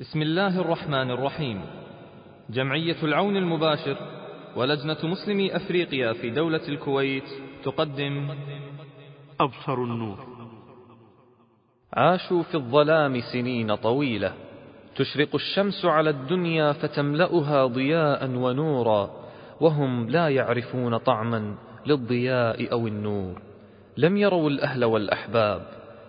بسم الله الرحمن الرحيم. جمعية العون المباشر ولجنة مسلمي أفريقيا في دولة الكويت تقدم. أبصر النور. عاشوا في الظلام سنين طويلة. تشرق الشمس على الدنيا فتملأها ضياء ونورا وهم لا يعرفون طعما للضياء أو النور. لم يروا الأهل والأحباب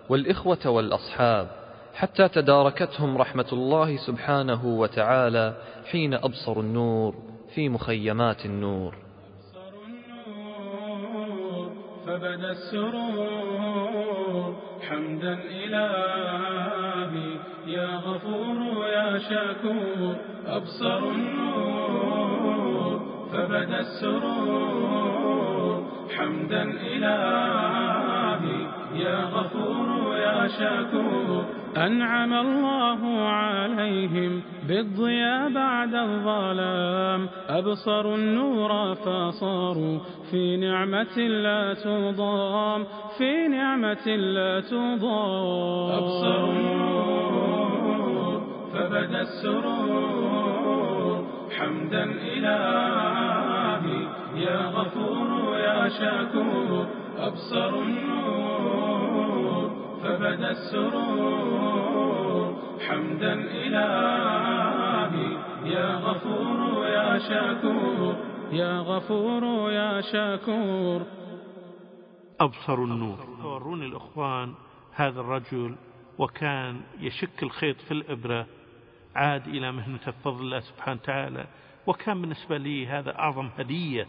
والإخوة والأصحاب حتى تداركتهم رحمة الله سبحانه وتعالى حين أبصروا النور في مخيمات النور. فبدا السرور. حمدا إلهي يا غفور يا شكور أبصروا النور فبدا السرور. حمدا إلهي يا غفور يا شكور أنعم الله عليهم بالضياء بعد الظلام. أبصروا النور فصاروا في نعمة لا تضام في نعمة لا تضام. أبصروا النور فبدأ السرور. حمدا إلهي يا غفور يا شكور أبصروا النور فبدأ السرور. حمدا إلهي يا غفور يا شكور يا غفور يا شكور أبصر النور. وروني الإخوان هذا الرجل وكان يشك الخيط في الإبرة عاد إلى مهنته بفضل الله سبحانه وتعالى. وكان بالنسبة لي هذا أعظم هدية.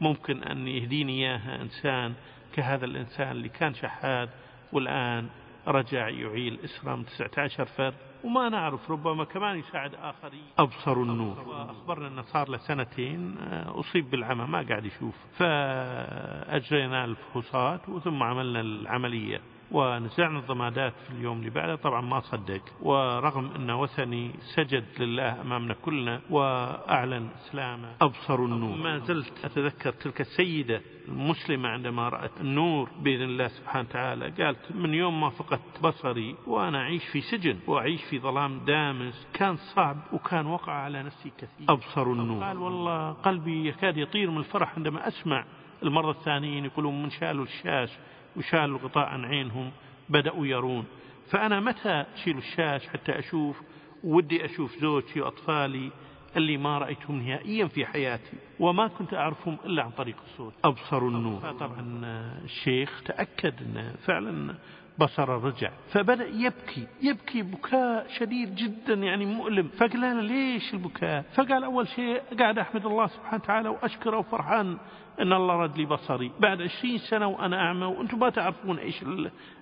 ممكن أن يهديني إياها إنسان كهذا الإنسان اللي كان شحاذ والآن رجع يعيل إسرة من 19 فرد وما نعرف ربما كمان يساعد آخرين. أبصروا النور. وأخبرنا أنه صار له سنتين أصيب بالعمى ما قاعد يشوف. فأجرينا الفحوصات وثم عملنا العملية. ونزعنا الضمادات في اليوم اللي بعده طبعا ما صدق ورغم أنه وثني سجد لله أمامنا كلنا وأعلن إسلامه أبصروا النور. ما زلت أتذكر تلك السيدة المسلمة عندما رأت النور بإذن الله سبحانه وتعالى. قالت من يوم ما فقدت بصري وأنا أعيش في سجن وأعيش في ظلام دامس كان صعب وكان وقع على نفسي كثير. أبصروا النور. قال والله قلبي يكاد يطير من الفرح عندما أسمع المرة الثانيين يقولون من شالوا الشاش وشالوا الغطاء عن عينهم بدأوا يرون. فأنا متى أشيل الشاش حتى أشوف؟ ودي أشوف زوجتي وأطفالي اللي ما رأيتهم نهائيا في حياتي وما كنت أعرفهم إلا عن طريق الصوت. أبصروا النور. طبعا الشيخ تأكد أنه فعلا بصر رجع فبدأ يبكي. يبكي بكاء شديد جدا يعني مؤلم. فقال أنا ليش البكاء؟ فقال أول شيء قاعد أحمد الله سبحانه وتعالى وأشكره وفرحان أن الله رد لي بصري. بعد عشرين سنة وأنا أعمى وأنتم ما تعرفون إيش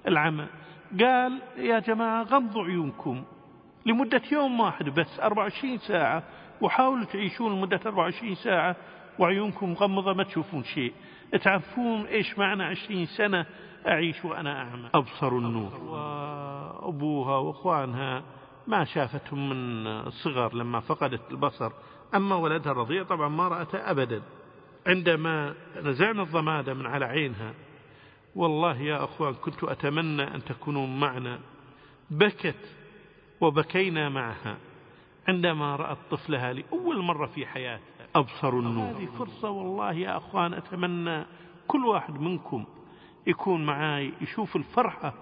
العمى. قال يا جماعة غمضوا عيونكم لمدة يوم واحد بس 24 ساعة وحاولوا تعيشون لمدة 24 ساعة وعيونكم مغمضة ما تشوفون شيء. تعرفون إيش معنى 20 سنة أعيش وأنا أعمى؟ أبصروا النور. وأبوها وأخوانها ما شافتهم من الصغر لما فقدت البصر. أما ولدها الرضيع طبعا ما رأته أبدا. عندما نزعنا الضمادة من على عينها والله يا أخوان كنت أتمنى أن تكونوا معنا. بكت وبكينا معها عندما رأت طفلها لأول مرة في حياتها أبصروا النور. هذه فرصة والله يا أخوان أتمنى كل واحد منكم يكون معاي يشوف الفرحة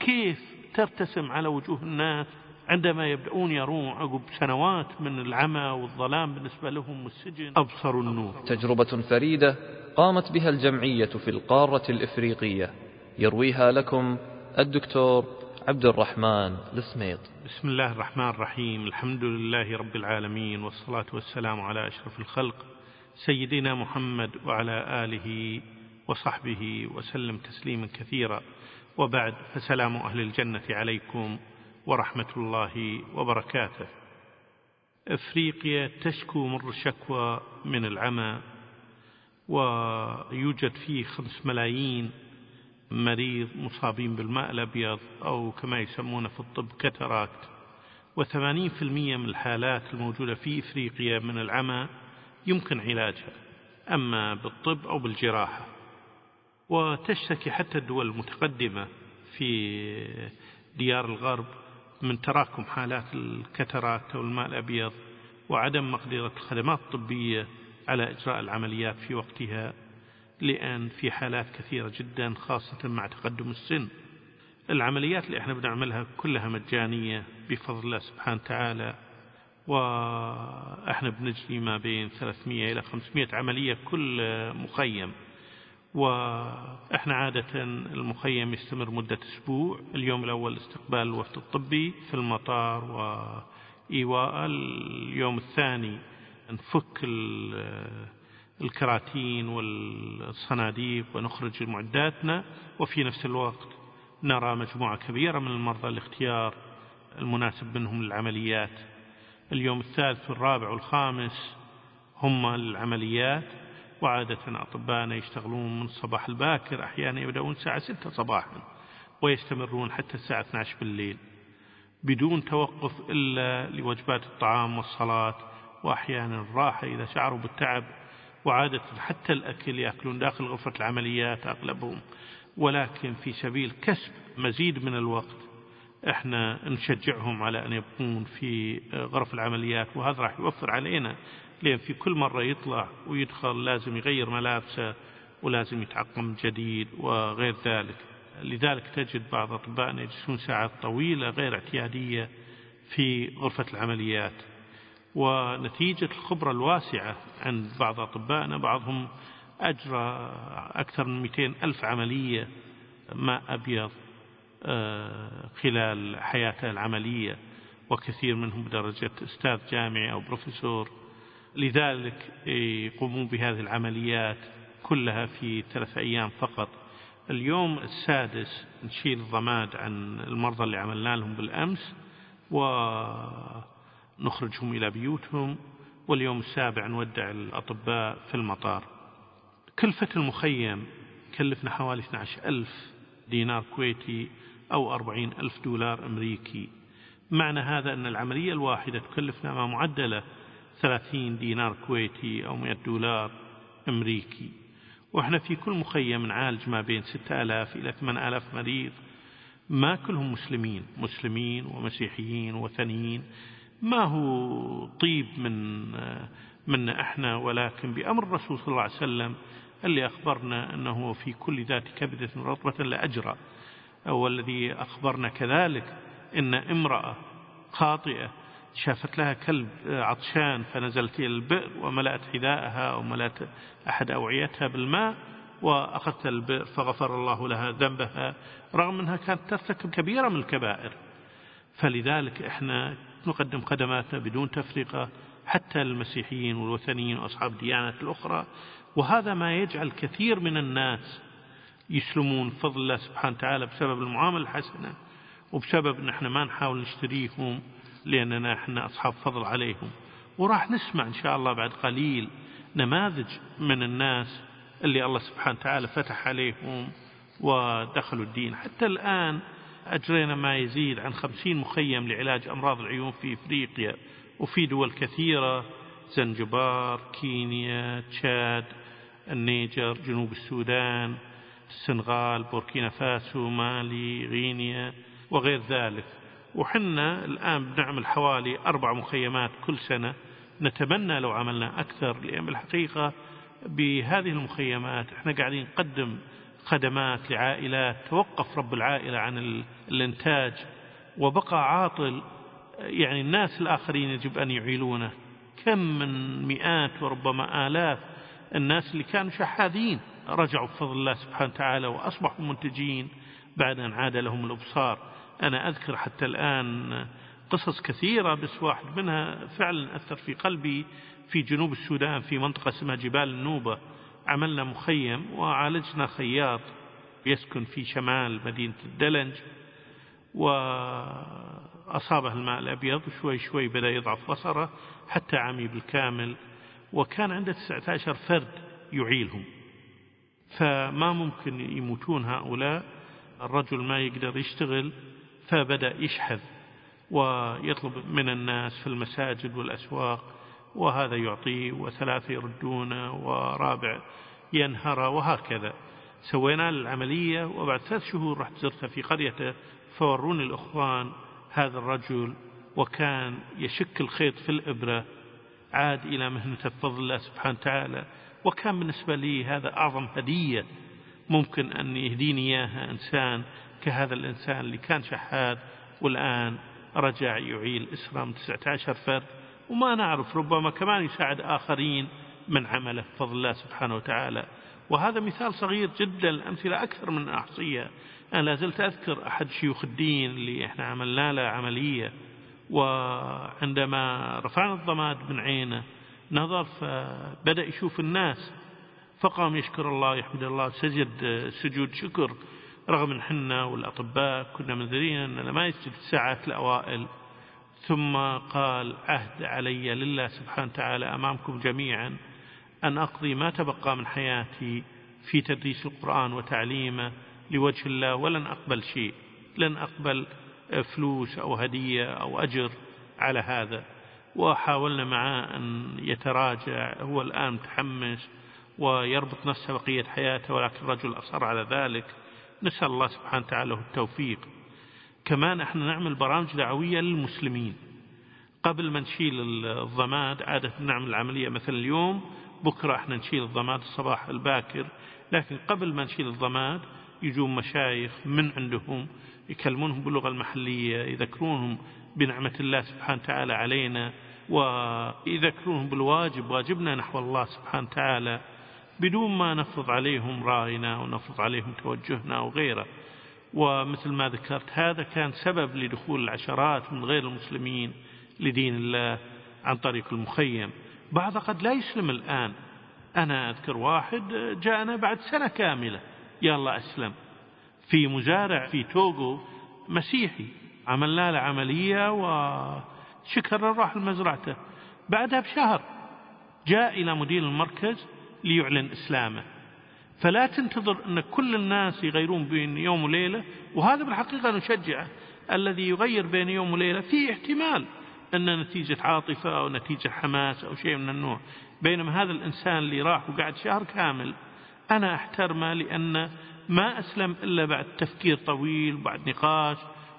كيف ترتسم على وجوه الناس عندما يبدأون يرون عقب سنوات من العمى والظلام بالنسبة لهم والسجن. أبصروا النور. تجربة فريدة قامت بها الجمعية في القارة الإفريقية. يرويها لكم الدكتور عبد الرحمن السميط بسم الله الرحمن الرحيم. الحمد لله رب العالمين والصلاة والسلام على أشرف الخلق سيدنا محمد وعلى آله وصحبه وسلم تسليما كثيرا. وبعد فسلام أهل الجنة عليكم ورحمة الله وبركاته. إفريقيا تشكو مر الشكوى من العمى ويوجد فيه خمس ملايين مريض مصابين بالماء الأبيض أو كما يسمونه في الطب كتراكت وثمانين في المية من الحالات الموجودة في إفريقيا من العمى يمكن علاجها أما بالطب أو بالجراحة. وتشتكي حتى الدول المتقدمة في ديار الغرب من تراكم حالات الكترات أو الماء الأبيض وعدم مقدرة الخدمات الطبية على إجراء العمليات في وقتها. لأن في حالات كثيرة جدا خاصة مع تقدم السن. العمليات اللي إحنا بنعملها كلها مجانية بفضل الله سبحانه وتعالى وإحنا بنجري ما بين 300 إلى 500 عملية كل مخيم. وإحنا عادة المخيم يستمر مدة أسبوع. اليوم الأول استقبال الوفد الطبي في المطار وإيواء. اليوم الثاني نفك الكراتين والصناديق ونخرج معداتنا وفي نفس الوقت نرى مجموعة كبيرة من المرضى الاختيار المناسب منهم للعمليات. اليوم الثالث والرابع والخامس هم العمليات وعادة أطبائنا يشتغلون من الصباح الباكر أحيانا يبدأون الساعة 6 صباحا ويستمرون حتى الساعة 12 بالليل. بدون توقف إلا لوجبات الطعام والصلاة وأحيانا الراحة إذا شعروا بالتعب وعادة حتى الأكل يأكلون داخل غرفة العمليات أغلبهم. ولكن في سبيل كسب مزيد من الوقت إحنا نشجعهم على أن يبقون في غرف العمليات وهذا راح يوفر علينا لأن في كل مرة يطلع ويدخل لازم يغير ملابسه ولازم يتعقم جديد وغير ذلك. لذلك تجد بعض أطبائنا يجلسون ساعات طويلة غير اعتيادية في غرفة العمليات. ونتيجة الخبرة الواسعة عند بعض أطبائنا بعضهم أجرى أكثر من 200 ألف عملية ماء أبيض آه، خلال حياته العملية وكثير منهم بدرجة أستاذ جامعي أو بروفيسور. لذلك يقومون بهذه العمليات كلها في ثلاث أيام فقط. اليوم السادس نشيل الضماد عن المرضى اللي عملنا لهم بالأمس ونخرجهم إلى بيوتهم واليوم السابع نودع الأطباء في المطار. كلفة المخيم كلفنا حوالي 12 ألف دينار كويتي أو 40 ألف دولار أمريكي. معنى هذا أن العملية الواحدة تكلفنا ما معدلة 30 دينار كويتي أو 100 دولار أمريكي. وإحنا في كل مخيم نعالج ما بين 6000 إلى 8000 مريض. ما كلهم مسلمين مسلمين ومسيحيين وثنيين. ما هو طيب من من إحنا ولكن بأمر الرسول صلى الله عليه وسلم اللي أخبرنا أنه في كل ذات كبدة رطبة لأجرى والذي أخبرنا كذلك إن امرأة خاطئة شافت لها كلب عطشان فنزلت إلى البئر وملأت حذاءها وملأت أحد أوعيتها بالماء وأخذت البئر فغفر الله لها ذنبها رغم أنها كانت ترتكب كبيرة من الكبائر. فلذلك إحنا نقدم خدماتنا بدون تفرقة حتى المسيحيين والوثنيين وأصحاب الديانات الأخرى. وهذا ما يجعل كثير من الناس يسلمون فضل الله سبحانه وتعالى بسبب المعاملة الحسنة وبسبب ان إحنا ما نحاول نشتريهم لأننا إحنا أصحاب فضل عليهم. وراح نسمع إن شاء الله بعد قليل نماذج من الناس اللي الله سبحانه وتعالى فتح عليهم ودخلوا الدين. حتى الآن أجرينا ما يزيد عن خمسين مخيم لعلاج أمراض العيون في إفريقيا وفي دول كثيرة زنجبار كينيا تشاد النيجر جنوب السودان السنغال بوركينا فاسو مالي غينيا وغير ذلك. وحنا الآن بنعمل حوالي أربع مخيمات كل سنة. نتمنى لو عملنا أكثر لأن بالحقيقة بهذه المخيمات إحنا قاعدين نقدم خدمات لعائلات توقف رب العائلة عن الإنتاج. وبقى عاطل يعني الناس الآخرين يجب أن يعيلونه. كم من مئات وربما آلاف الناس اللي كانوا شحاذين رجعوا بفضل الله سبحانه وتعالى وأصبحوا منتجين. بعد أن عاد لهم الأبصار. أنا أذكر حتى الآن قصص كثيرة بس واحد منها فعلا أثر في قلبي في جنوب السودان في منطقة اسمها جبال النوبة. عملنا مخيم وعالجنا خياط يسكن في شمال مدينة الدلنج وأصابه الماء الأبيض شوي شوي بدأ يضعف بصره حتى عمي بالكامل وكان عنده 19 فرد يعيلهم. فما ممكن يموتون هؤلاء الرجل ما يقدر يشتغل فبدأ يشحذ ويطلب من الناس في المساجد والأسواق وهذا يعطيه وثلاثة يردونه ورابع ينهر وهكذا. سوينا العملية وبعد ثلاث شهور رحت زرته في قريته فوروني الأخوان هذا الرجل وكان يشك الخيط في الإبرة عاد إلى مهنته بفضل الله سبحانه وتعالى. وكان بالنسبة لي هذا أعظم هدية ممكن أن يهديني إياها إنسان كهذا الإنسان اللي كان شحات والآن رجع يعيل إسرام 19 فرد. وما نعرف ربما كمان يساعد آخرين من عمله بفضل الله سبحانه وتعالى. وهذا مثال صغير جدا الأمثلة أكثر من أحصيها أنا لازلت أذكر أحد شيوخ الدين اللي إحنا عملنا له عملية. وعندما رفعنا الضماد من عينه نظر فبدأ يشوف الناس فقام يشكر الله يحمد الله سجد سجود شكر. رغم إن حنا والأطباء كنا منذرين أننا ما يسجد الساعات الأوائل. ثم قال عهد علي لله سبحانه وتعالى أمامكم جميعا أن أقضي ما تبقى من حياتي في تدريس القرآن وتعليمه لوجه الله ولن أقبل شيء لن أقبل فلوس أو هدية أو أجر على هذا. وحاولنا معه أن يتراجع هو الآن متحمس ويربط نفسه بقية حياته ولكن الرجل أصر على ذلك. نسأل الله سبحانه وتعالى التوفيق. كمان إحنا نعمل برامج دعوية للمسلمين. قبل ما نشيل الضماد عادة نعمل العملية مثلا اليوم بكرة إحنا نشيل الضماد الصباح الباكر لكن قبل ما نشيل الضماد يجون مشايخ من عندهم يكلمونهم باللغة المحلية يذكرونهم بنعمة الله سبحانه وتعالى علينا ويذكرونهم بالواجب واجبنا نحو الله سبحانه وتعالى بدون ما نفرض عليهم رأينا ونفرض عليهم توجهنا وغيره. ومثل ما ذكرت هذا كان سبب لدخول العشرات من غير المسلمين لدين الله عن طريق المخيم. بعض قد لا يسلم الآن. أنا أذكر واحد جاءنا بعد سنة كاملة. يا الله أسلم. في مزارع في توغو مسيحي عملنا له عملية وشكر راح لمزرعته بعدها بشهر جاء إلى مدير المركز ليعلن إسلامه. فلا تنتظر أن كل الناس يغيرون بين يوم وليلة وهذا بالحقيقة نشجعه الذي يغير بين يوم وليلة فيه احتمال أن نتيجة عاطفة أو نتيجة حماس أو شيء من النوع. بينما هذا الإنسان اللي راح وقعد شهر كامل أنا أحترمه لأن ما أسلم إلا بعد تفكير طويل بعد نقاش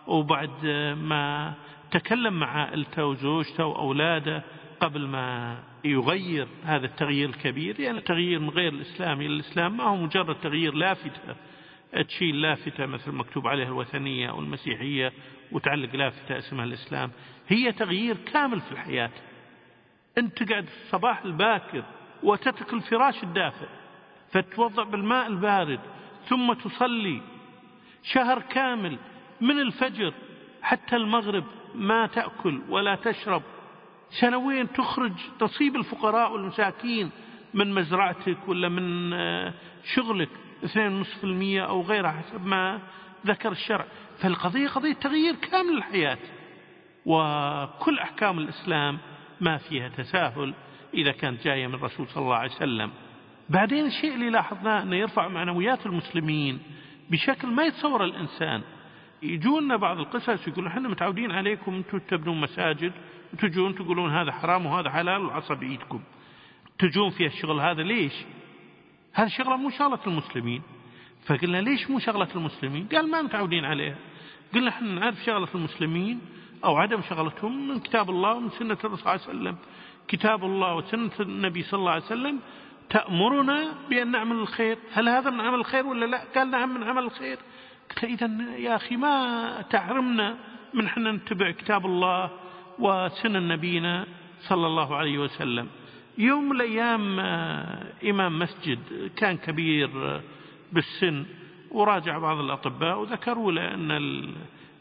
وبعد ما تكلم مع عائلته وزوجته وأولاده قبل ما يغير هذا التغيير الكبير يعني تغيير من غير الإسلام إلى الإسلام ما هو مجرد تغيير لافتة. تشيل لافتة مثل مكتوب عليها الوثنية أو المسيحية وتعلق لافتة اسمها الإسلام. هي تغيير كامل في الحياة. أنت تقعد في الصباح الباكر وتترك الفراش الدافئ فتوضع بالماء البارد ثم تصلي. شهر كامل من الفجر حتى المغرب ما تأكل ولا تشرب. سنويا تخرج تصيب الفقراء والمساكين من مزرعتك ولا من شغلك 2.5% أو غيرها حسب ما ذكر الشرع. فالقضية قضية تغيير كامل الحياة وكل أحكام الإسلام ما فيها تساهل إذا كانت جاية من الرسول صلى الله عليه وسلم. بعدين الشيء اللي لاحظناه أنه يرفع معنويات المسلمين بشكل ما يتصور الإنسان. يجونا بعض القصص يقولون إحنا متعودين عليكم أنتم تبنون مساجد وتجون تقولون هذا حرام وهذا حلال وعصى بإيدكم. تجون في الشغل هذا ليش؟ هذا شغلة مو شغلة المسلمين. فقلنا ليش مو شغلة المسلمين؟ قال ما متعودين عليها. قلنا إحنا نعرف شغلة المسلمين أو عدم شغلتهم من كتاب الله ومن سنة الرسول صلى الله عليه وسلم. كتاب الله وسنة النبي صلى الله عليه وسلم تأمرنا بأن نعمل الخير. هل هذا من عمل الخير ولا لا؟ قال نعم من عمل الخير. قلت إذا يا أخي ما تعرمنا من حنا نتبع كتاب الله وسنن نبينا صلى الله عليه وسلم. يوم من الأيام إمام مسجد كان كبير بالسن وراجع بعض الأطباء وذكروا له أن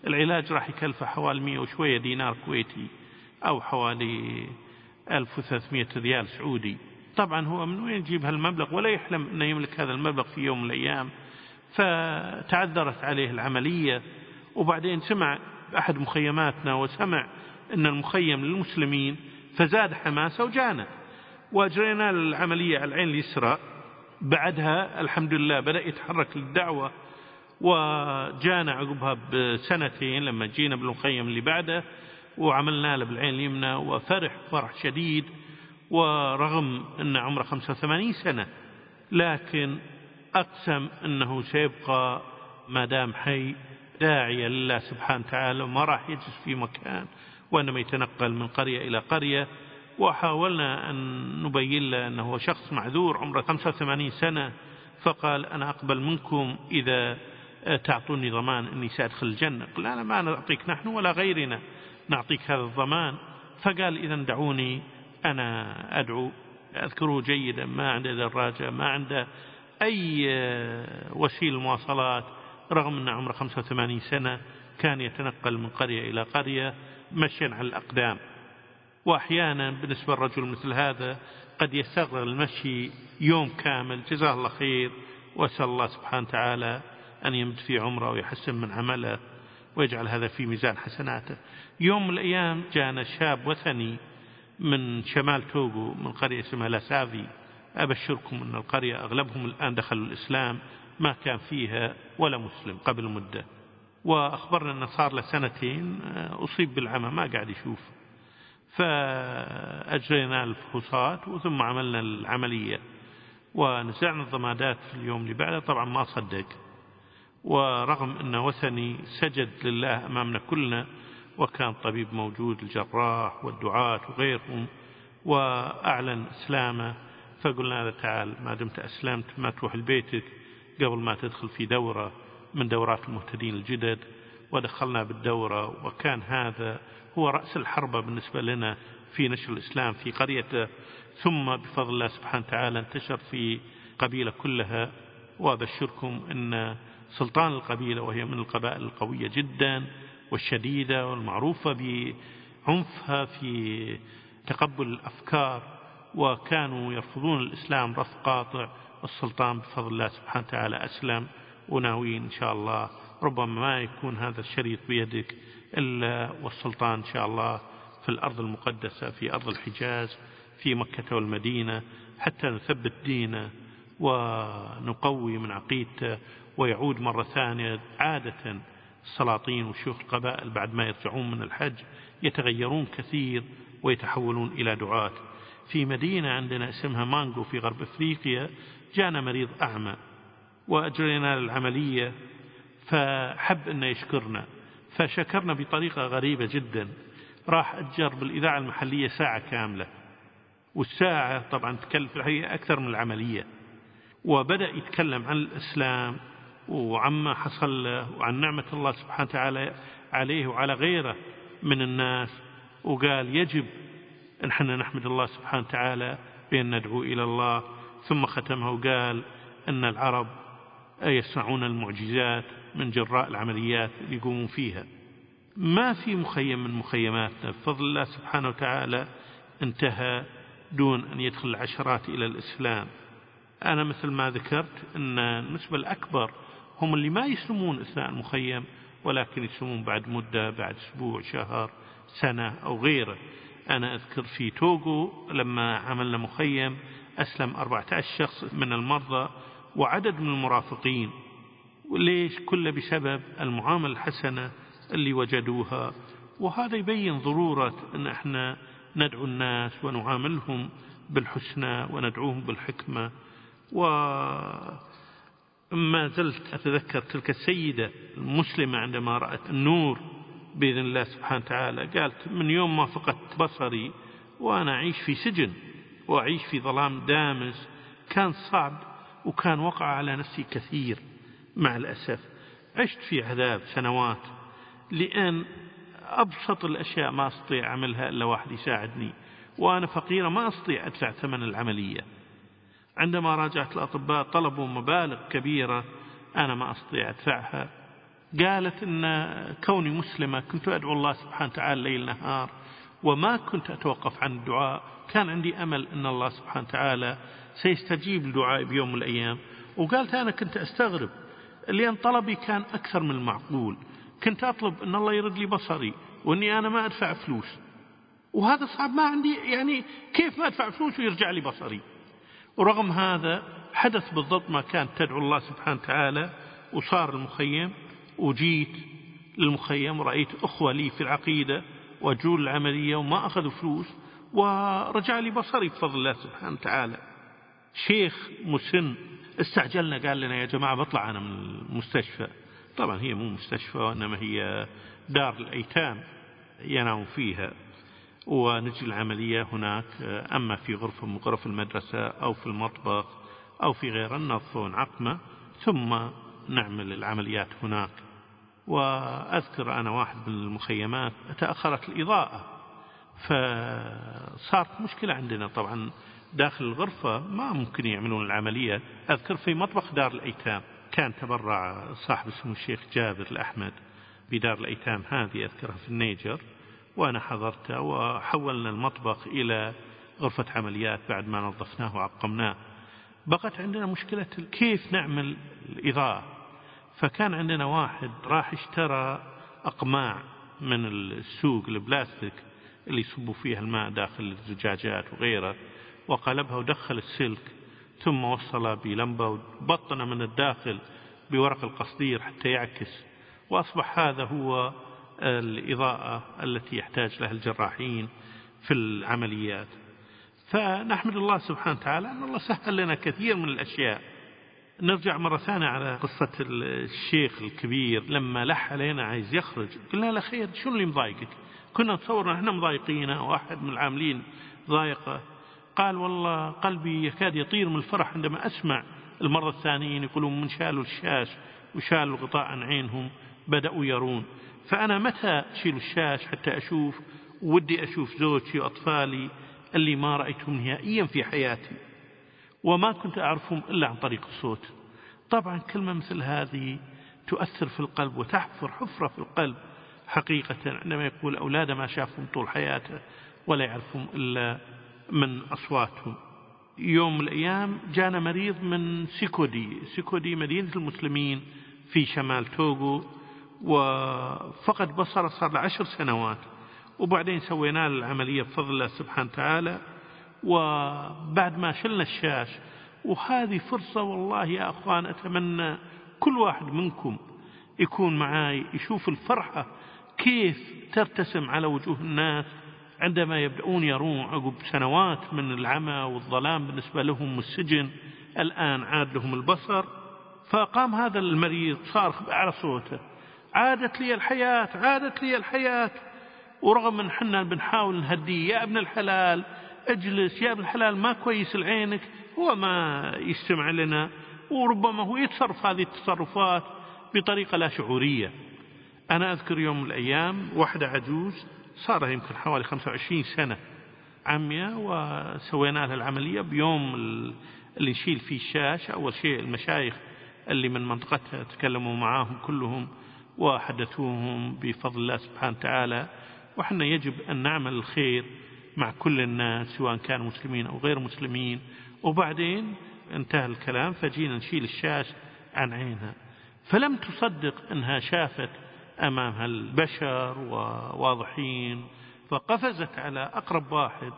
العلاج راح يكلفه حوالي 100 وشوية دينار كويتي أو حوالي 1300 ريال سعودي. طبعا هو من وين يجيب هالمبلغ؟ ولا يحلم أنه يملك هذا المبلغ في يوم من الأيام. فتعذرت عليه العملية وبعدين سمع أحد مخيماتنا وسمع أن المخيم للمسلمين فزاد حماسة وجانا. وأجرينا العملية على العين اليسرى. بعدها الحمد لله بدأ يتحرك للدعوة وجانا عقبها بسنتين لما جينا بالمخيم اللي بعده وعملنا له بالعين اليمنى وفرح فرح شديد. ورغم أن عمره 85 سنة لكن أقسم أنه سيبقى ما دام حي. داعية لله سبحانه وتعالى وما راح يجلس في مكان وإنما يتنقل من قرية إلى قرية. وحاولنا أن نبين له أنه شخص معذور عمره 85 سنة فقال أنا أقبل منكم إذا تعطوني ضمان أني سأدخل الجنة. قال لا ما نعطيك نحن ولا غيرنا نعطيك هذا الضمان. فقال إذا دعوني أنا أدعو أذكره جيدا ما عنده دراجة ما عنده أي وسيلة مواصلات. رغم أن عمره 85 سنة كان يتنقل من قرية إلى قرية مشيا على الأقدام. وأحيانا بالنسبة للرجل مثل هذا قد يستغرق المشي يوم كامل. جزاه الله خير. وأسأل الله سبحانه وتعالى أن يمد في عمره ويحسن من عمله ويجعل هذا في ميزان حسناته. يوم من الأيام جانا شاب وثني من شمال توغو من قرية اسمها لاسافي. أبشركم أن القرية أغلبهم الآن دخلوا الإسلام. ما كان فيها ولا مسلم قبل مدة. وأخبرنا أنه صار له سنتين أصيب بالعمى ما قاعد يشوف. فأجرينا الفحوصات وثم عملنا العملية. ونزعنا الضمادات في اليوم اللي بعده طبعا ما صدق. ورغم أنه وثني سجد لله أمامنا كلنا وكان طبيب موجود الجراح والدعاة وغيرهم وأعلن إسلامه. فقلنا له تعال ما دمت أسلمت ما تروح لبيتك. قبل ما تدخل في دورة من دورات المهتدين الجدد ودخلنا بالدورة وكان هذا هو رأس الحربة بالنسبة لنا في نشر الإسلام في قريته. ثم بفضل الله سبحانه وتعالى انتشر في قبيلة كلها. وأبشركم أن سلطان القبيلة وهي من القبائل القوية جدا والشديدة والمعروفة بعنفها في تقبل الأفكار وكانوا يرفضون الإسلام رفض قاطع والسلطان بفضل الله سبحانه وتعالى. أسلم وناويين إن شاء الله. ربما ما يكون هذا الشريط بيدك إلا والسلطان إن شاء الله في الأرض المقدسة في أرض الحجاز في مكة والمدينة حتى نثبت دينه ونقوي من عقيدته ويعود مرة ثانية عادة. السلاطين وشيوخ القبائل بعد ما يرجعون من الحج يتغيرون كثير ويتحولون إلى دعاة. في مدينة عندنا اسمها مانجو في غرب أفريقيا جانا مريض أعمى وأجرينا العملية فحب أن يشكرنا فشكرنا بطريقة غريبة جدا راح أجر بالإذاعة المحلية ساعة كاملة والساعة طبعا تكلف الحقيقة أكثر من العملية وبدأ يتكلم عن الإسلام وعما حصل له وعن نعمة الله سبحانه وتعالى عليه وعلى غيره من الناس وقال يجب أن إحنا نحمد الله سبحانه وتعالى بأن ندعو إلى الله ثم ختمه وقال أن العرب يصنعون المعجزات من جراء العمليات اللي يقومون فيها. ما في مخيم من مخيماتنا. بفضل الله سبحانه وتعالى انتهى دون أن يدخل العشرات إلى الإسلام. أنا مثل ما ذكرت أن النسبة الأكبر هم اللي ما يسلمون أثناء المخيم ولكن يسلمون بعد مدة بعد أسبوع شهر سنة أو غيره. أنا أذكر في توغو لما عملنا مخيم أسلم 14 شخص من المرضى وعدد من المرافقين. ليش كله بسبب المعاملة الحسنة اللي وجدوها. وهذا يبين ضرورة أن إحنا ندعو الناس ونعاملهم بالحسنى وندعوهم بالحكمة. وما زلت أتذكر تلك السيدة المسلمة عندما رأت النور بإذن الله سبحانه وتعالى قالت من يوم ما فقدت بصري وأنا أعيش في سجن. وأعيش في ظلام دامس كان صعب وكان وقع على نفسي كثير مع الأسف. عشت في عذاب سنوات لأن أبسط الأشياء ما أستطيع أعملها إلا واحد يساعدني وأنا فقيرة ما أستطيع أدفع ثمن العملية. عندما راجعت الأطباء طلبوا مبالغ كبيرة أنا ما أستطيع أدفعها. قالت أن كوني مسلمة كنت أدعو الله سبحانه وتعالى ليل نهار وما كنت أتوقف عن الدعاء. كان عندي أمل أن الله سبحانه وتعالى سيستجيب لدعائي بيوم من الأيام. وقالت أنا كنت أستغرب لأن طلبي كان أكثر من المعقول. كنت أطلب أن الله يرد لي بصري وأني أنا ما أدفع فلوس. وهذا صعب ما عندي يعني كيف ما أدفع فلوس ويرجع لي بصري؟ ورغم هذا حدث بالضبط ما كانت تدعو الله سبحانه وتعالى وصار المخيم. وجيت للمخيم ورأيت أخوة لي في العقيدة وجول العملية وما أخذوا فلوس. ورجع لي بصري بفضل الله سبحانه وتعالى. شيخ مسن استعجلنا قال لنا يا جماعة بطلع أنا من المستشفى. طبعا هي مو مستشفى وإنما هي دار الأيتام ينام فيها. ونجري العملية هناك أما في غرفة من غرف المدرسة أو في المطبخ أو في غيره ننظفون عقمة ثم نعمل العمليات هناك. وأذكر أنا واحد من المخيمات تأخرت الإضاءة. فصارت مشكلة عندنا. طبعا داخل الغرفة ما ممكن يعملون العملية. أذكر في مطبخ دار الأيتام كان تبرع صاحب اسمه الشيخ جابر الأحمد بدار الأيتام هذه أذكرها في النيجر وأنا حضرته وحولنا المطبخ إلى غرفة عمليات بعد ما نظفناه وعقمناه. بقت عندنا مشكلة كيف نعمل الإضاءة. فكان عندنا واحد راح اشترى أقماع من السوق البلاستيك. اللي يصبوا فيها الماء داخل الزجاجات وغيره وقلبها ودخل السلك ثم وصل بلمبة وبطن من الداخل بورق القصدير حتى يعكس. وأصبح هذا هو الإضاءة التي يحتاج لها الجراحين في العمليات. فنحمد الله سبحانه وتعالى أن الله سهل لنا كثير من الأشياء. نرجع مرة ثانية على قصة الشيخ الكبير. لما لح علينا عايز يخرج قلنا له خير شو اللي مضايقك؟ كنا نتصور إحنا مضايقينه واحد من العاملين ضايقه. قال والله قلبي يكاد يطير من الفرح عندما أسمع المرة الثانيين يقولون من شالوا الشاش وشالوا الغطاء عن عينهم بدأوا يرون. فأنا متى أشيل الشاش حتى أشوف؟ ودي أشوف زوجتي وأطفالي اللي ما رأيتهم نهائيا في حياتي. وما كنت أعرفهم إلا عن طريق الصوت. طبعا كلمة مثل هذه تؤثر في القلب وتحفر حفرة في القلب. حقيقة عندما يقول أولاده ما شافهم طول حياته ولا يعرفهم إلا من أصواتهم. يوم من الأيام جانا مريض من سيكودي. سيكودي مدينة المسلمين في شمال توغو وفقد بصره صار له سنوات وبعدين سوينا له العملية بفضل الله سبحانه وتعالى وبعد ما شلنا الشاش وهذه فرصة والله يا أخوان أتمنى كل واحد منكم يكون معاي يشوف الفرحة كيف ترتسم على وجوه الناس عندما يبدأون يرون عقب سنوات من العمى والظلام بالنسبة لهم السجن الآن عاد لهم البصر. فقام هذا المريض صارخ بأعلى صوته. عادت لي الحياة عادت لي الحياة. ورغم من حنا بنحاول نهديه يا ابن الحلال اجلس يا ابن الحلال ما كويس لعينك. هو ما يستمع لنا. وربما هو يتصرف هذه التصرفات بطريقة لا شعورية. أنا أذكر يوم من الأيام واحدة عجوز صار يمكن حوالي 25 سنة عمية وسوينا لها العملية بيوم اللي نشيل فيه الشاش. أول شيء المشايخ اللي من منطقتها تكلموا معاهم كلهم وحدثوهم بفضل الله سبحانه وتعالى. وحنا يجب أن نعمل الخير مع كل الناس سواء كانوا مسلمين أو غير مسلمين. وبعدين انتهى الكلام فجينا نشيل الشاش عن عينها. فلم تصدق أنها شافت أمامها البشر وواضحين فقفزت على أقرب واحد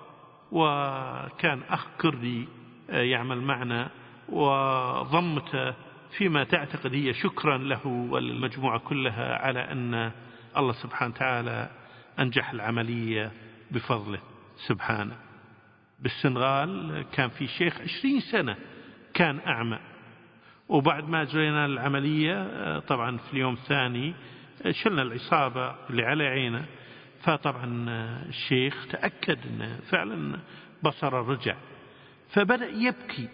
وكان أخ كردي يعمل معنا وضمته فيما تعتقد هي شكرا له والمجموعة كلها على أن الله سبحانه وتعالى أنجح العملية بفضله سبحانه. بالسنغال كان في شيخ عشرين سنة كان أعمى. وبعد ما أجرينا العملية طبعا في اليوم الثاني شلنا العصابة اللي على عينه فطبعا الشيخ تأكد أنه فعلا بصره رجع. فبدأ يبكي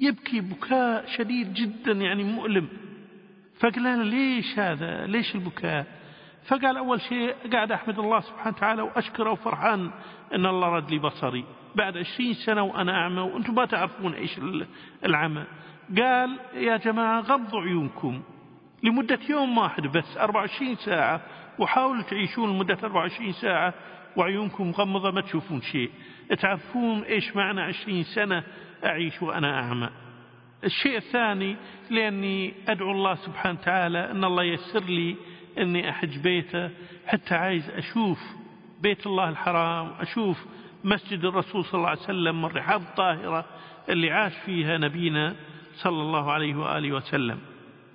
يبكي بكاء شديد جدا يعني مؤلم. فقلنا له ليش هذا؟ ليش البكاء؟ فقال أول شيء قاعد أحمد الله سبحانه وتعالى وأشكره وفرحان أن الله رد لي بصري. بعد عشرين سنة وأنا أعمى وأنتم ما تعرفون إيش العمى. قال يا جماعة غضوا عيونكم. لمدة يوم واحد بس 24 ساعة. وحاولوا تعيشون لمدة 24 ساعة وعيونكم مغمضة ما تشوفون شيء. تعرفون إيش معنى 20 سنة؟ أعيش وأنا أعمى. الشيء الثاني لأني أدعو الله سبحانه وتعالى أن الله يسر لي أني أحج بيته حتى عايز أشوف بيت الله الحرام أشوف مسجد الرسول صلى الله عليه وسلم الرحاب الطاهرة اللي عاش فيها نبينا صلى الله عليه وآله وسلم.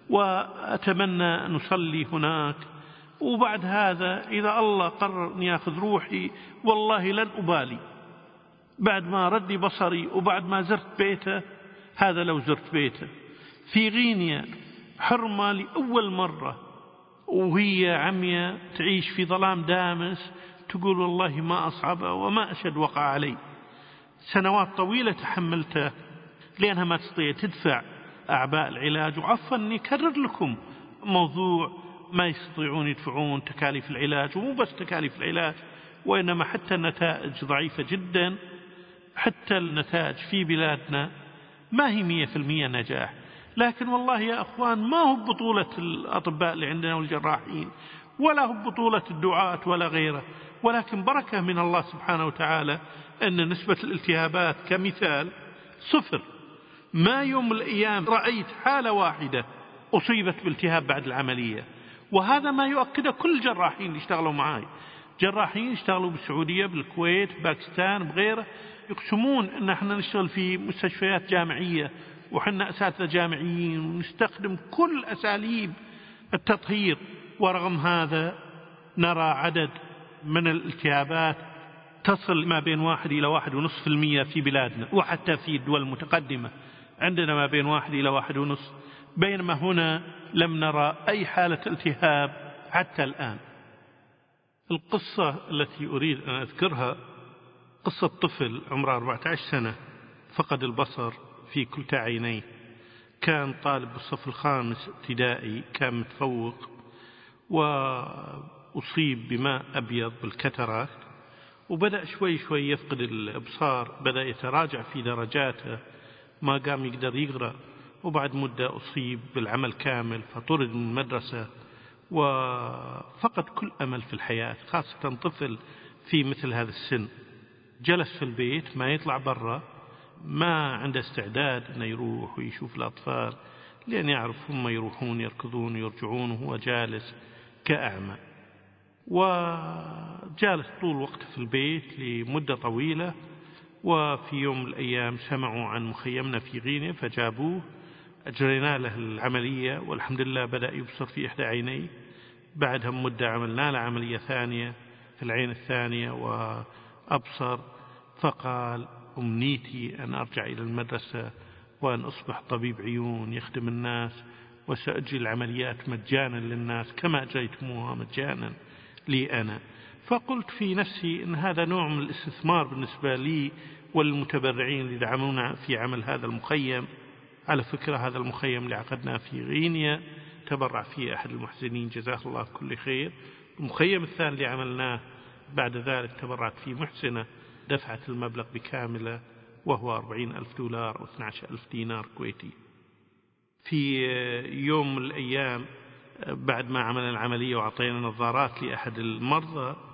وأتمنى أن نصلي هناك. وبعد هذا إذا الله قرر أن يأخذ روحي والله لن أبالي. بعد ما ردي بصري وبعد ما زرت بيته هذا لو زرت بيته. في غينيا حرمة لأول مرة. وهي عمية تعيش في ظلام دامس تقول والله ما أصعبه وما أشد وقع علي. سنوات طويلة تحملته لأنها ما تستطيع تدفع. أعباء العلاج. وعفوا أني أكرر لكم موضوع ما يستطيعون يدفعون تكاليف العلاج. ومو بس تكاليف العلاج وإنما حتى النتائج ضعيفة جدا. حتى النتائج في بلادنا ما هي مية في المية نجاح. لكن والله يا أخوان ما هو بطولة الأطباء اللي عندنا والجراحين ولا هو بطولة الدعاة ولا غيره. ولكن بركة من الله سبحانه وتعالى أن نسبة الالتهابات كمثال صفر. ما يوم الأيام رأيت حالة واحدة أصيبت بالتهاب بعد العملية وهذا ما يؤكده كل الجراحين اللي اشتغلوا معاي. جراحين اشتغلوا بالسعودية بالكويت باكستان بغيره يقسمون إن إحنا نشتغل في مستشفيات جامعية وحنا أساتذة جامعيين ونستخدم كل أساليب التطهير. ورغم هذا نرى عدد من الالتهابات تصل ما بين واحد إلى واحد ونصف المية في بلادنا وحتى في الدول المتقدمة. عندنا ما بين واحد إلى واحد ونصف بينما هنا لم نرى أي حالة التهاب حتى الآن. القصة التي أريد أن أذكرها قصة طفل عمره 14 سنة فقد البصر في كلتا عينيه. كان طالب بالصف الخامس ابتدائي كان متفوق وأصيب بماء أبيض بالكترات. وبدأ شوي شوي يفقد الإبصار بدأ يتراجع في درجاته. ما قام يقدر يقرأ وبعد مدة أصيب بالعمل كامل فطرد من المدرسة وفقد كل أمل في الحياة خاصة طفل في مثل هذا السن. جلس في البيت ما يطلع برا ما عنده استعداد أنه يروح ويشوف الأطفال لأن يعرف هم يروحون يركضون ويرجعون وهو جالس كأعمى. وجالس طول وقته في البيت لمدة طويلة وفي يوم من الأيام سمعوا عن مخيمنا في غينيا فجابوه أجرينا له العملية والحمد لله بدأ يبصر في إحدى عينيه. بعدها مدة عملنا له عملية ثانية في العين الثانية وأبصر فقال أمنيتي أن أرجع إلى المدرسة وأن أصبح طبيب عيون يخدم الناس وسأجري العمليات مجانا للناس كما أجريتموها مجانا لي أنا. فقلت في نفسي أن هذا نوع من الاستثمار بالنسبة لي والمتبرعين اللي دعمونا في عمل هذا المخيم على فكرة هذا المخيم اللي عقدناه في غينيا تبرع فيه أحد المحسنين جزاه الله كل خير. المخيم الثاني اللي عملناه بعد ذلك تبرعت فيه محسنة دفعت المبلغ بكاملة وهو أربعين ألف دولار أو 12 ألف دينار كويتي. في يوم من الأيام بعد ما عملنا العملية وعطينا نظارات لأحد المرضى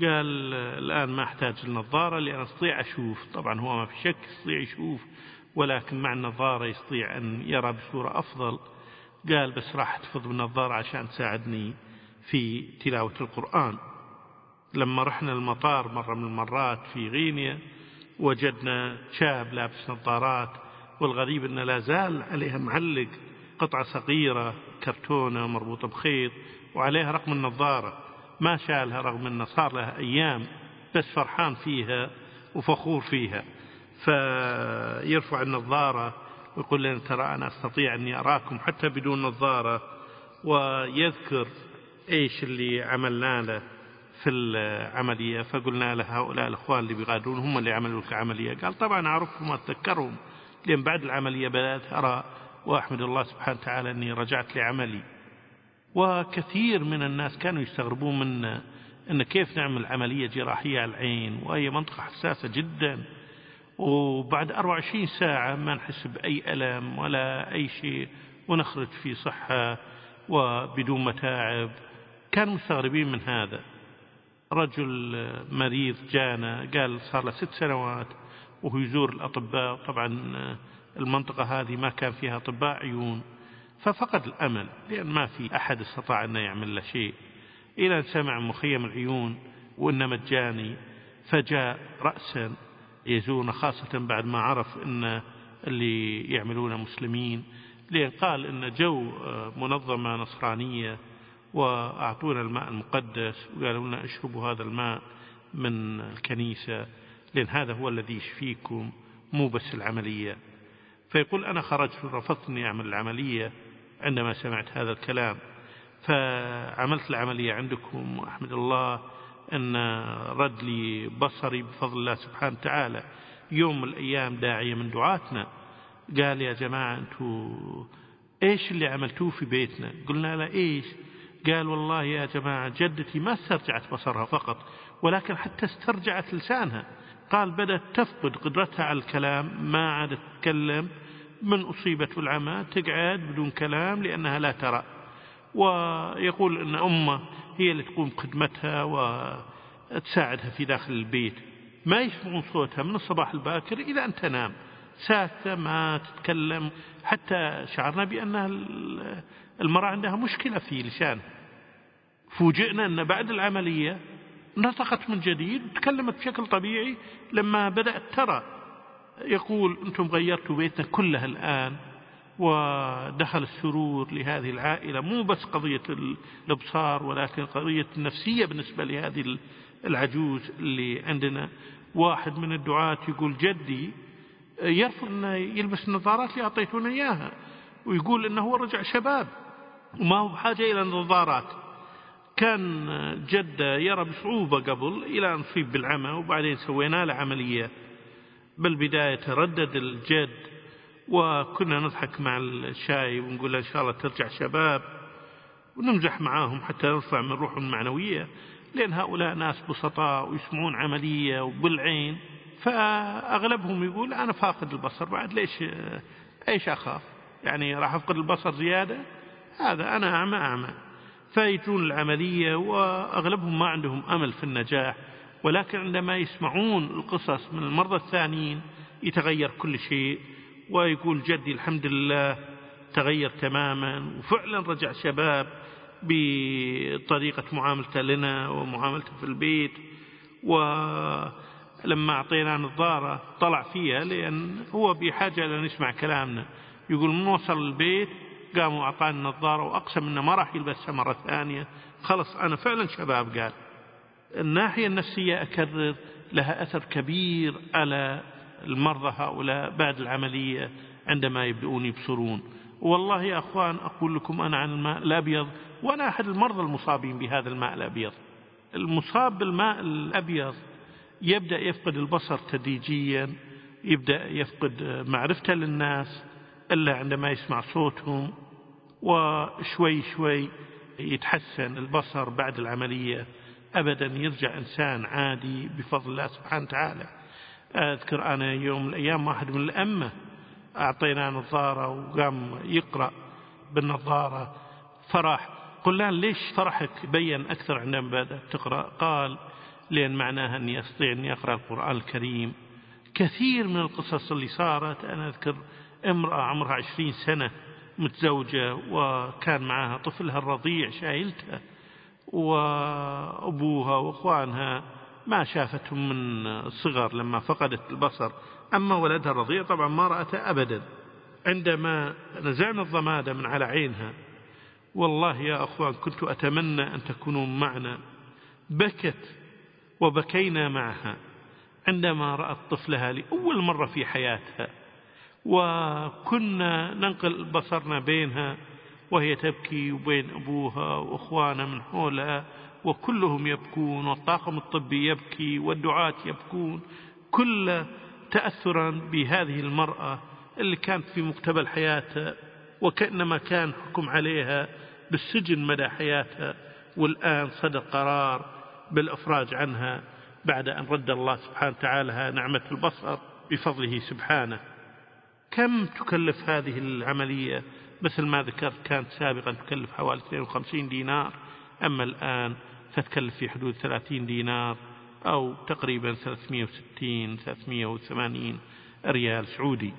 قال الآن ما أحتاج النظارة لأن أستطيع أشوف. طبعا هو ما في شك يستطيع يشوف ولكن مع النظارة يستطيع أن يرى بصورة أفضل. قال بس راح أحتفظ بالنظارة عشان تساعدني في تلاوة القرآن. لما رحنا المطار مرة من المرات في غينيا وجدنا شاب لابس نظارات والغريب أنه لا زال عليها معلق قطعة صغيرة كرتونة مربوطة بخيط وعليها رقم النظارة. ما شالها رغم أنه صار لها أيام بس فرحان فيها وفخور فيها. فيرفع النظارة ويقول لنا ترى أنا أستطيع أني أراكم حتى بدون نظارة. ويذكر إيش اللي عملنا له في العملية. فقلنا له هؤلاء الأخوان اللي بيغادرون هم اللي عملوا لك عملية. قال طبعا أعرفهم وأتذكرهم لأن بعد العملية بدأت أرى وأحمد الله سبحانه وتعالى أني رجعت لعملي. وكثير من الناس كانوا يستغربون منا أن كيف نعمل عملية جراحية على العين وهي منطقة حساسة جدا. وبعد 24 ساعة ما نحس بأي ألم ولا أي شيء ونخرج في صحة وبدون متاعب. كانوا مستغربين من هذا. رجل مريض جانا قال صار له ست سنوات وهو يزور الأطباء. طبعا المنطقة هذه ما كان فيها أطباء عيون. ففقد الأمل لأن ما في أحد استطاع أن يعمل له شيء. إلى أن سمع مخيم العيون وأنه مجاني فجاء رأسا يزورنا خاصة بعد ما عرف أن اللي يعملون مسلمين لأن قال أن جو منظمة نصرانية وأعطونا الماء المقدس وقالوا لنا اشربوا هذا الماء من الكنيسة لأن هذا هو الذي يشفيكم مو بس العملية. فيقول أنا خرجت رفضت أني أعمل العملية عندما سمعت هذا الكلام. فعملت العملية عندكم وأحمد الله أن رد لي بصري بفضل الله سبحانه وتعالى. يوم من الأيام داعية من دعاتنا. قال يا جماعة أنتوا إيش اللي عملتوه في بيتنا؟ قلنا له إيش؟ قال والله يا جماعة جدتي ما استرجعت بصرها فقط ولكن حتى استرجعت لسانها. قال بدأت تفقد قدرتها على الكلام ما عادت تتكلم. من أصيبت بالعمى تقعد بدون كلام لأنها لا ترى. ويقول أن أمه هي اللي تقوم بخدمتها وتساعدها في داخل البيت. ما يسمعون صوتها من الصباح الباكر إلى أن تنام. ساكتة ما تتكلم. حتى شعرنا بأن المرأة عندها مشكلة في لسانها. فوجئنا أن بعد العملية نطقت من جديد وتكلمت بشكل طبيعي لما بدأت ترى. يقول أنتم غيرتوا بيتنا كلها الآن ودخل السرور لهذه العائلة مو بس قضية الأبصار ولكن قضية النفسية بالنسبة لهذه العجوز اللي عندنا. واحد من الدعاة يقول جدي يرفض أنه يلبس النظارات اللي أعطيتونا إياها ويقول أنه هو رجع شباب وما هو بحاجة إلى النظارات كان جدة يرى بصعوبة قبل إلى أن صيب بالعمى وبعدين سوينا له عملية. بالبداية تردد الجد وكنا نضحك مع الشاي ونقول إن شاء الله ترجع شباب ونمزح معاهم حتى نرفع من روحهم المعنوية لأن هؤلاء ناس بسطاء ويسمعون عملية وبالعين فأغلبهم يقول أنا فاقد البصر بعد ليش إيش أخاف؟ يعني راح أفقد البصر زيادة؟ هذا أنا أعمى أعمى فيجون العملية وأغلبهم ما عندهم أمل في النجاح. ولكن عندما يسمعون القصص من المرضى الثانيين يتغير كل شيء ويقول جدي الحمد لله تغير تماما وفعلا رجع شباب بطريقة معاملته لنا ومعاملته في البيت. ولما أعطيناه نظارة طلع فيها لأن هو بحاجة لأن يسمع كلامنا. يقول من وصل البيت قام وأعطاني النظارة وأقسم أنه ما راح يلبسها مرة ثانية. خلص أنا فعلا شباب قال. الناحية النفسية أكرر لها أثر كبير على المرضى هؤلاء بعد العملية عندما يبدؤون يبصرون. والله يا أخوان أقول لكم أنا عن الماء الأبيض وأنا أحد المرضى المصابين بهذا الماء الأبيض. المصاب بالماء الأبيض يبدأ يفقد البصر تدريجيا يبدأ يفقد معرفته للناس إلا عندما يسمع صوتهم وشوي شوي يتحسن البصر بعد العملية. أبدا يرجع إنسان عادي بفضل الله سبحانه وتعالى. أذكر أنا يوم من الأيام واحد من الأمة أعطيناه نظارة وقام يقرأ بالنظارة فرح قلنا ليش فرحك بين أكثر عندما بدأت تقرأ؟ قال لأن معناها أني أستطيع أني أقرأ القرآن الكريم. كثير من القصص اللي صارت أنا أذكر امرأة عمرها عشرين سنة متزوجة وكان معها طفلها الرضيع شايلتها. وأبوها وأخوانها ما شافتهم من الصغر لما فقدت البصر. أما ولدها الرضيع طبعا ما رأته أبدا. عندما نزعنا الضمادة من على عينها والله يا أخوان كنت أتمنى أن تكونوا معنا. بكت وبكينا معها عندما رأت طفلها لأول مرة في حياتها. وكنا ننقل بصرنا بينها وهي تبكي وبين أبوها وأخوانها من حولها وكلهم يبكون والطاقم الطبي يبكي والدعاة يبكون. كل تأثرا بهذه المرأة اللي كانت في مقتبل حياتها وكأنما كان حكم عليها بالسجن مدى حياتها والآن صدر قرار بالإفراج عنها بعد أن رد الله سبحانه وتعالى نعمة البصر بفضله سبحانه. كم تكلف هذه العملية؟ مثل ما ذكرت كانت سابقا تكلف حوالي 52 دينار. أما الآن فتكلف في حدود 30 دينار أو تقريبا 360 380 ريال سعودي.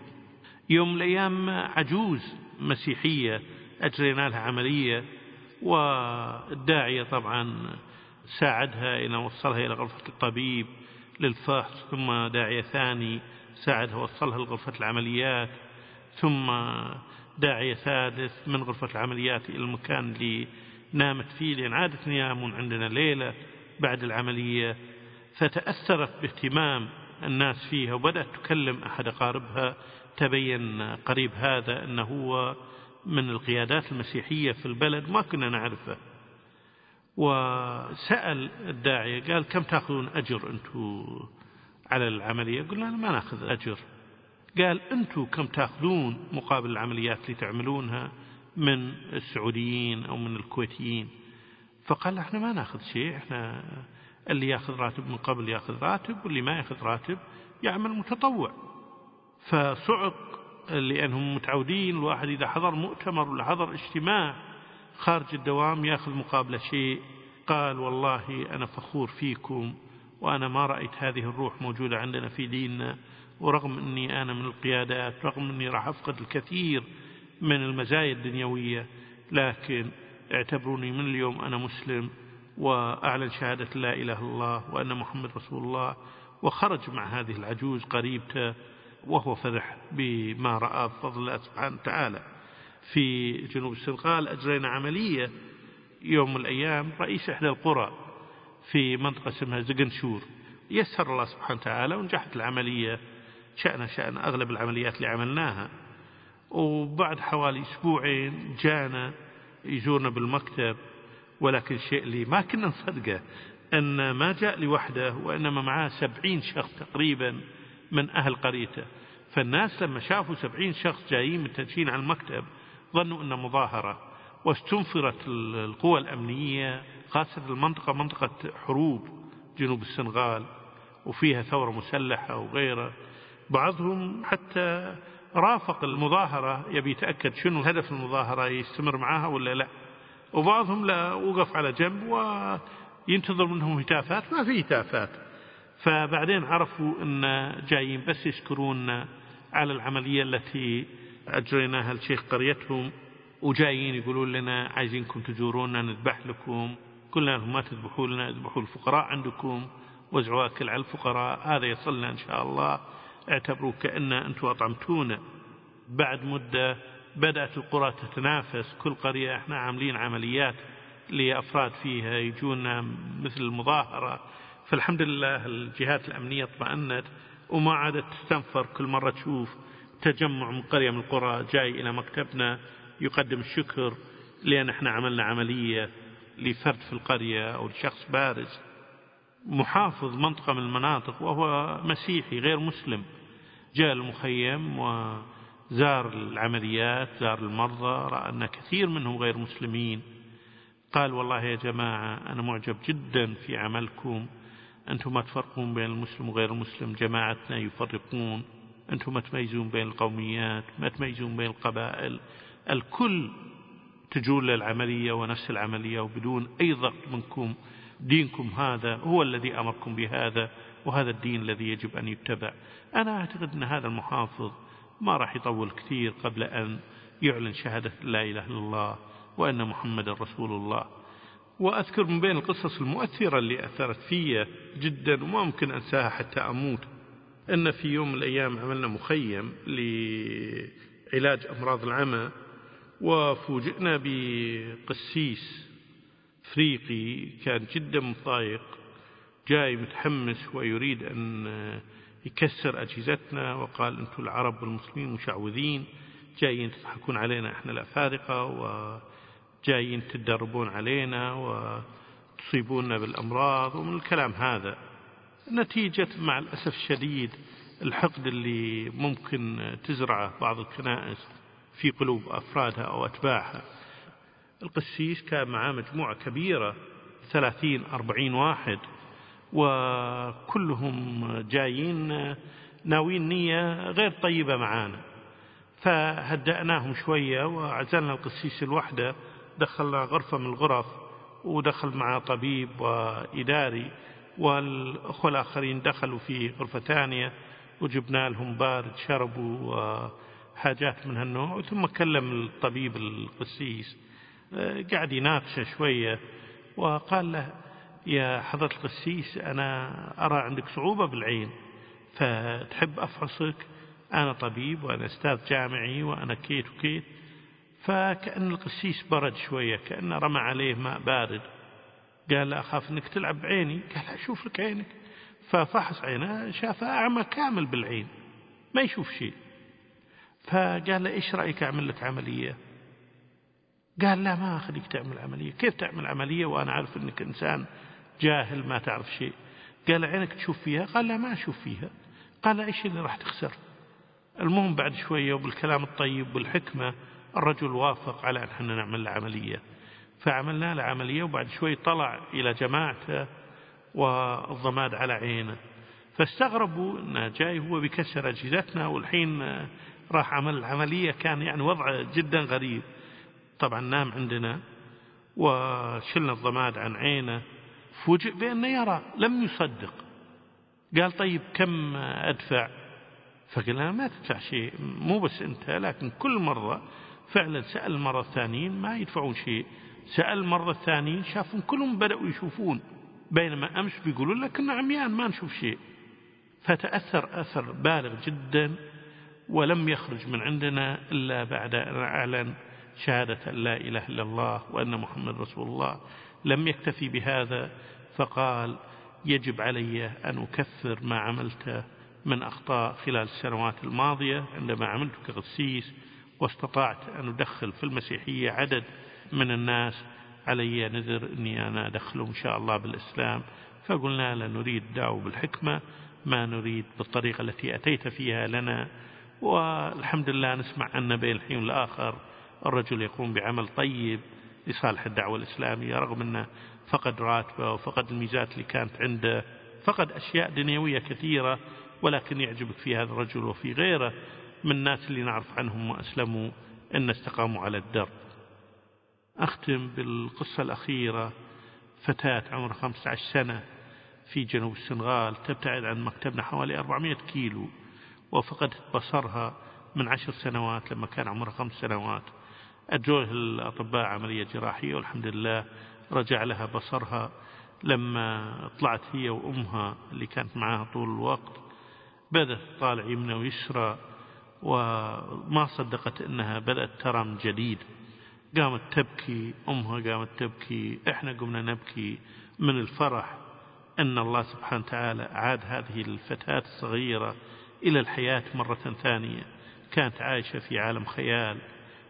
يوم الأيام عجوز مسيحية أجرينا لها عملية والداعية طبعا ساعدها إلى وصلها إلى غرفة الطبيب للفحص ثم داعية ثاني ساعدها وصلها لغرفة العمليات ثم داعية ثالث من غرفة العمليات إلى المكان اللي نامت فيه لأن عادة ينامون عندنا ليلة بعد العملية. فتأثرت باهتمام الناس فيها وبدأت تكلم أحد أقاربها. تبين قريب هذا أنه هو من القيادات المسيحية في البلد ما كنا نعرفه. وسأل الداعية قال كم تأخذون أجر أنتم على العملية؟ قلنا ما نأخذ أجر. قال أنتم كم تأخذون مقابل العمليات اللي تعملونها من السعوديين أو من الكويتيين؟ فقال إحنا ما نأخذ شيء إحنا اللي يأخذ راتب من قبل يأخذ راتب واللي ما يأخذ راتب يعمل متطوع. فصعق لأنهم متعودين الواحد إذا حضر مؤتمر ولا حضر اجتماع خارج الدوام يأخذ مقابله شيء قال والله أنا فخور فيكم وأنا ما رأيت هذه الروح موجودة عندنا في ديننا ورغم أني أنا من القيادات رغم أني راح أفقد الكثير من المزايا الدنيوية لكن اعتبروني من اليوم أنا مسلم وأعلن شهادة لا إله إلا الله وأن محمد رسول الله وخرج مع هذه العجوز قريبته وهو فرح بما رأى بفضل الله سبحانه وتعالى. في جنوب السنغال أجرينا عملية يوم من الأيام رئيس إحدى القرى في منطقة اسمها زقنشور يسر الله سبحانه وتعالى ونجحت العملية شأن شأن أغلب العمليات اللي عملناها. وبعد حوالي أسبوعين جانا يزورنا بالمكتب ولكن الشيء اللي ما كنا نصدقه أن ما جاء لوحده وإنما معاه سبعين شخص تقريبا من أهل قريته. فالناس لما شافوا سبعين شخص جايين متنشين على المكتب ظنوا أنه مظاهرة. واستنفرت القوى الأمنية خاصة المنطقة منطقة حروب جنوب السنغال وفيها ثورة مسلحة وغيره بعضهم حتى رافق المظاهرة يبي يتأكد شنو هدف المظاهرة يستمر معها ولا لا. وبعضهم لا وقف على جنب وينتظر منهم هتافات ما في هتافات. فبعدين عرفوا أن جايين بس يشكرون على العملية التي أجريناها لشيخ قريتهم وجايين يقولون لنا عايزينكم تزورونا نذبح لكم. قلنا لهم ما تذبحوا لنا اذبحوا الفقراء عندكم وزعوا أكل على الفقراء هذا يصلنا إن شاء الله. أعتبروا كأن أنتم أطعمتونا. بعد مدة بدأت القرى تتنافس. كل قرية إحنا عاملين عمليات لأفراد فيها يجونا مثل المظاهرة. فالحمد لله الجهات الأمنية اطمأنت وما عادت تستنفر. كل مرة تشوف تجمع من قرية من القرى جاي إلى مكتبنا يقدم الشكر لأن إحنا عملنا عملية لفرد في القرية أو لشخص بارز. محافظ منطقة من المناطق وهو مسيحي غير مسلم. جاء المخيم وزار العمليات زار المرضى رأى أن كثير منهم غير مسلمين. قال والله يا جماعة أنا معجب جدا في عملكم. أنتم ما تفرقون بين المسلم وغير المسلم جماعتنا يفرقون. أنتم ما تميزون بين القوميات ما تميزون بين القبائل. الكل تجول للعملية ونفس العملية وبدون أي ضغط منكم دينكم هذا هو الذي أمركم بهذا. وهذا الدين الذي يجب أن يتبع. أنا أعتقد أن هذا المحافظ ما راح يطول كثير قبل أن يعلن شهادة لا إله إلا الله وأن محمد رسول الله. وأذكر من بين القصص المؤثرة اللي أثرت في جدا وما ممكن أنساها حتى أموت أن في يوم من الأيام عملنا مخيم لعلاج أمراض العمى وفوجئنا بقسيس إفريقي كان جدا مضايق. جاي متحمس ويريد أن يكسر أجهزتنا وقال أنتم العرب والمسلمين مشعوذين جايين تضحكون علينا إحنا الأفارقة وجايين تدربون علينا وتصيبوننا بالأمراض ومن الكلام هذا. نتيجة مع الأسف الشديد الحقد اللي ممكن تزرعه بعض الكنائس في قلوب أفرادها أو أتباعها. القسيس كان معاه مجموعة كبيرة ثلاثين أربعين واحد. وكلهم جايين ناويين نية غير طيبة معانا. فهدأناهم شوية وعزلنا القسيس الوحدة دخلنا غرفة من الغرف ودخل معه طبيب وإداري والأخوة الآخرين دخلوا في غرفة ثانية وجبنا لهم بارد شربوا وحاجات من هالنوع ثم كلم الطبيب القسيس. قاعد يناقشه شوية وقال له يا حضرة القسيس أنا أرى عندك صعوبة بالعين فتحب أفحصك أنا طبيب وأنا أستاذ جامعي وأنا كيت وكيت فكأن القسيس برد شوية كأنه رمى عليه ماء بارد. قال لا أخاف أنك تلعب بعيني؟ قال أشوف لك عينك. ففحص عينه شافها أعمى كامل بالعين ما يشوف شيء. فقال له إيش رأيك أعمل لك عملية؟ قال لا ما أخليك تعمل عملية. كيف تعمل عملية؟ وأنا عارف أنك إنسان جاهل ما تعرف شيء. قال عينك تشوف فيها؟ قال لا ما أشوف فيها. قال إيش اللي راح تخسر؟ المهم بعد شوية وبالكلام الطيب والحكمة الرجل وافق على أن إحنا نعمل له عملية. فعملنا له عملية وبعد شوي طلع إلى جماعته والضماد على عينه. فاستغربوا أنه جاي هو بكسر أجهزتنا والحين راح عمل العملية كان يعني وضعه جدا غريب. طبعا نام عندنا وشلنا الضماد عن عينه. فوجئ بأنه يرى لم يصدق. قال طيب كم أدفع؟ فقلنا ما تدفع شيء مو بس أنت لكن كل مرة فعلا سأل المرة الثانيين ما يدفعون شيء. سأل المرة الثانيين شافون كلهم بدأوا يشوفون. بينما أمس بيقولون لك عميان ما نشوف شيء. فتأثر أثر بالغ جدا ولم يخرج من عندنا إلا بعد أن أعلن شهادة أن لا إله إلا الله وأن محمد رسول الله. لم يكتفي بهذا فقال يجب علي أن أكثر ما عملته من أخطاء خلال السنوات الماضية عندما عملت كغسيس واستطعت أن أدخل في المسيحية عدد من الناس علي نذر أني أنا أدخلهم إن شاء الله بالإسلام. فقلنا لا نريد دعوة بالحكمة ما نريد بالطريقة التي أتيت فيها لنا. والحمد لله نسمع أن بين الحين والآخر الرجل يقوم بعمل طيب لصالح الدعوة الإسلامية رغم أنه فقد راتبه وفقد الميزات اللي كانت عنده فقد أشياء دنيوية كثيرة ولكن يعجبك في هذا الرجل وفي غيره من الناس اللي نعرف عنهم وأسلموا أن استقاموا على الدرب. أختم بالقصة الأخيرة فتاة عمرها 15 سنة في جنوب السنغال تبتعد عن مكتبنا حوالي 400 كيلو وفقدت بصرها من عشر سنوات لما كان عمرها خمس سنوات. أجوه الأطباء عملية جراحية والحمد لله رجع لها بصرها لما طلعت هي وأمها اللي كانت معاها طول الوقت. بدأت تطالع يمنى ويسرى وما صدقت أنها بدأت ترى من جديد. قامت تبكي أمها قامت تبكي إحنا قمنا نبكي من الفرح أن الله سبحانه وتعالى عاد هذه الفتاة الصغيرة إلى الحياة مرة ثانية. كانت عايشة في عالم خيال.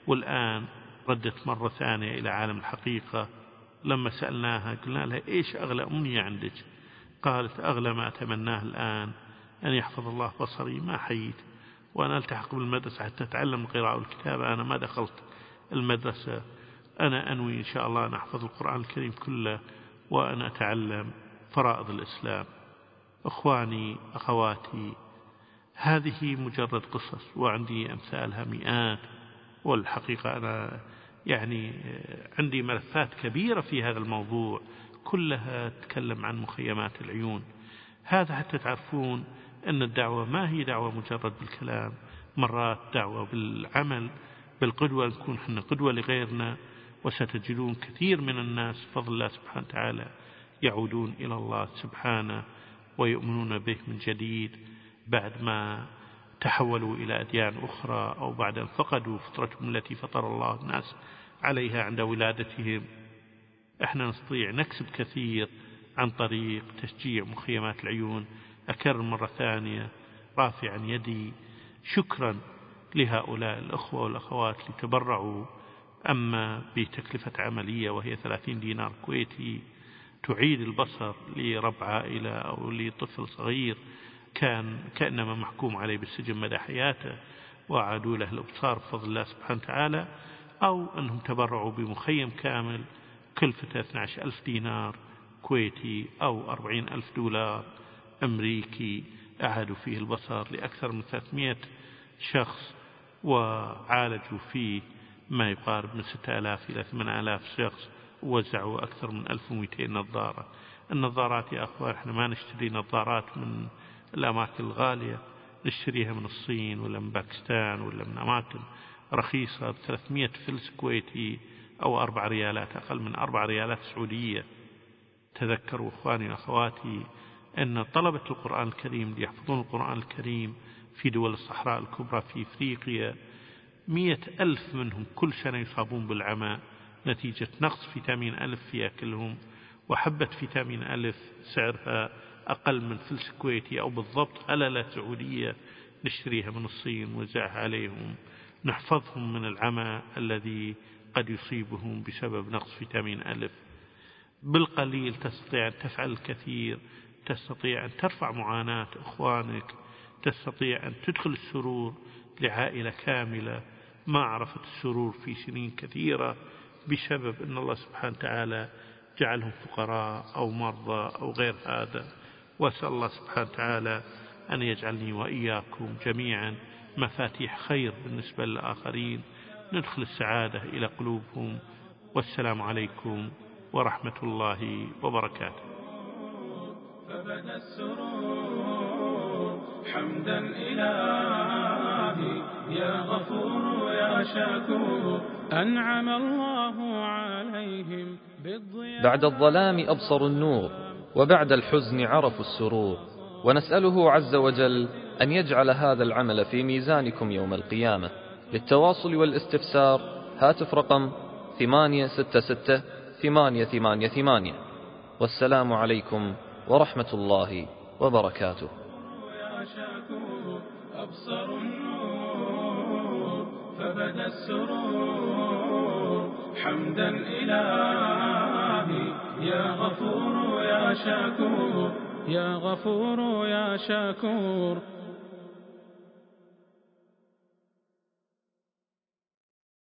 والآن ردت مرة ثانية إلى عالم الحقيقة لما سألناها قلنا لها إيش أغلى أمنية عندك؟ قالت أغلى ما أتمناه الآن أن يحفظ الله بصري ما حييت وأنا ألتحق بالمدرسة حتى أتعلم القراءة والكتابة أنا ما دخلت المدرسة أنا أنوي إن شاء الله أن أحفظ القرآن الكريم كله وأن أتعلم فرائض الإسلام. أخواني أخواتي هذه مجرد قصص وعندي أمثالها مئات. والحقيقة أنا يعني عندي ملفات كبيرة في هذا الموضوع كلها تتكلم عن مخيمات العيون. هذا حتى تعرفون أن الدعوة ما هي دعوة مجرد بالكلام مرات دعوة بالعمل بالقدوة نكون إحنا قدوة لغيرنا وستجدون كثير من الناس فضل الله سبحانه وتعالى يعودون إلى الله سبحانه ويؤمنون به من جديد بعد ما تحولوا إلى أديان أخرى أو بعد أن فقدوا فطرتهم التي فطر الله الناس عليها عند ولادتهم. إحنا نستطيع نكسب كثير عن طريق تشجيع مخيمات العيون. أكرر مرة ثانية رافعا يدي شكرا لهؤلاء الأخوة والأخوات اللي تبرعوا. أما بتكلفة عملية وهي 30 دينار كويتي تعيد البصر لرب عائلة أو لطفل صغير كان كأنما محكوم عليه بالسجن مدى حياته وأعادوا له الأبصار بفضل الله سبحانه وتعالى أو أنهم تبرعوا بمخيم كامل كلفته 12 ألف دينار كويتي أو 40 ألف دولار أمريكي أعادوا فيه البصر لأكثر من 300 شخص وعالجوا فيه ما يقارب من 6000 إلى 8000 شخص ووزعوا أكثر من 1200 نظارة. النظارات يا أخوان إحنا ما نشتري نظارات من الأماكن الغالية نشتريها من الصين ولا من باكستان ولا من أماكن رخيصة ب 300 فلس كويتي أو أربع ريالات أقل من أربع ريالات سعودية. تذكروا أخواني وأخواتي أن طلبة القرآن الكريم ليحفظون القرآن الكريم في دول الصحراء الكبرى في إفريقيا مية ألف منهم كل سنة يصابون بالعمى نتيجة نقص فيتامين ألف في أكلهم وحبة فيتامين ألف سعرها أقل من فلس كويتي أو بالضبط هللة سعودية نشتريها من الصين ونوزعها عليهم. نحفظهم من العمى الذي قد يصيبهم بسبب نقص فيتامين ألف بالقليل تستطيع أن تفعل الكثير تستطيع أن ترفع معاناة إخوانك تستطيع أن تدخل السرور لعائلة كاملة. ما عرفت السرور في سنين كثيرة بسبب أن الله سبحانه وتعالى جعلهم فقراء أو مرضى أو غير هذا. وأسأل الله سبحانه وتعالى أن يجعلني وإياكم جميعا مفاتيح خير بالنسبة للآخرين. ندخل السعادة إلى قلوبهم. والسلام عليكم ورحمة الله وبركاته. فبدا السرور حمدا إلهي. يا غفور يا شكور أنعم الله عليهم بالضياء. بعد الظلام أبصروا النور. وبعد الحزن عرفوا السرور. ونسأله عز وجل أن يجعل هذا العمل في ميزانكم يوم القيامة. للتواصل والاستفسار هاتف رقم ثمانية ستة ستة ثمانية ثمانية ثمانية. والسلام عليكم ورحمة الله وبركاته. أبصر النور فبدأ السرور حمدا يا غفور يا شكور يا غفور يا شكور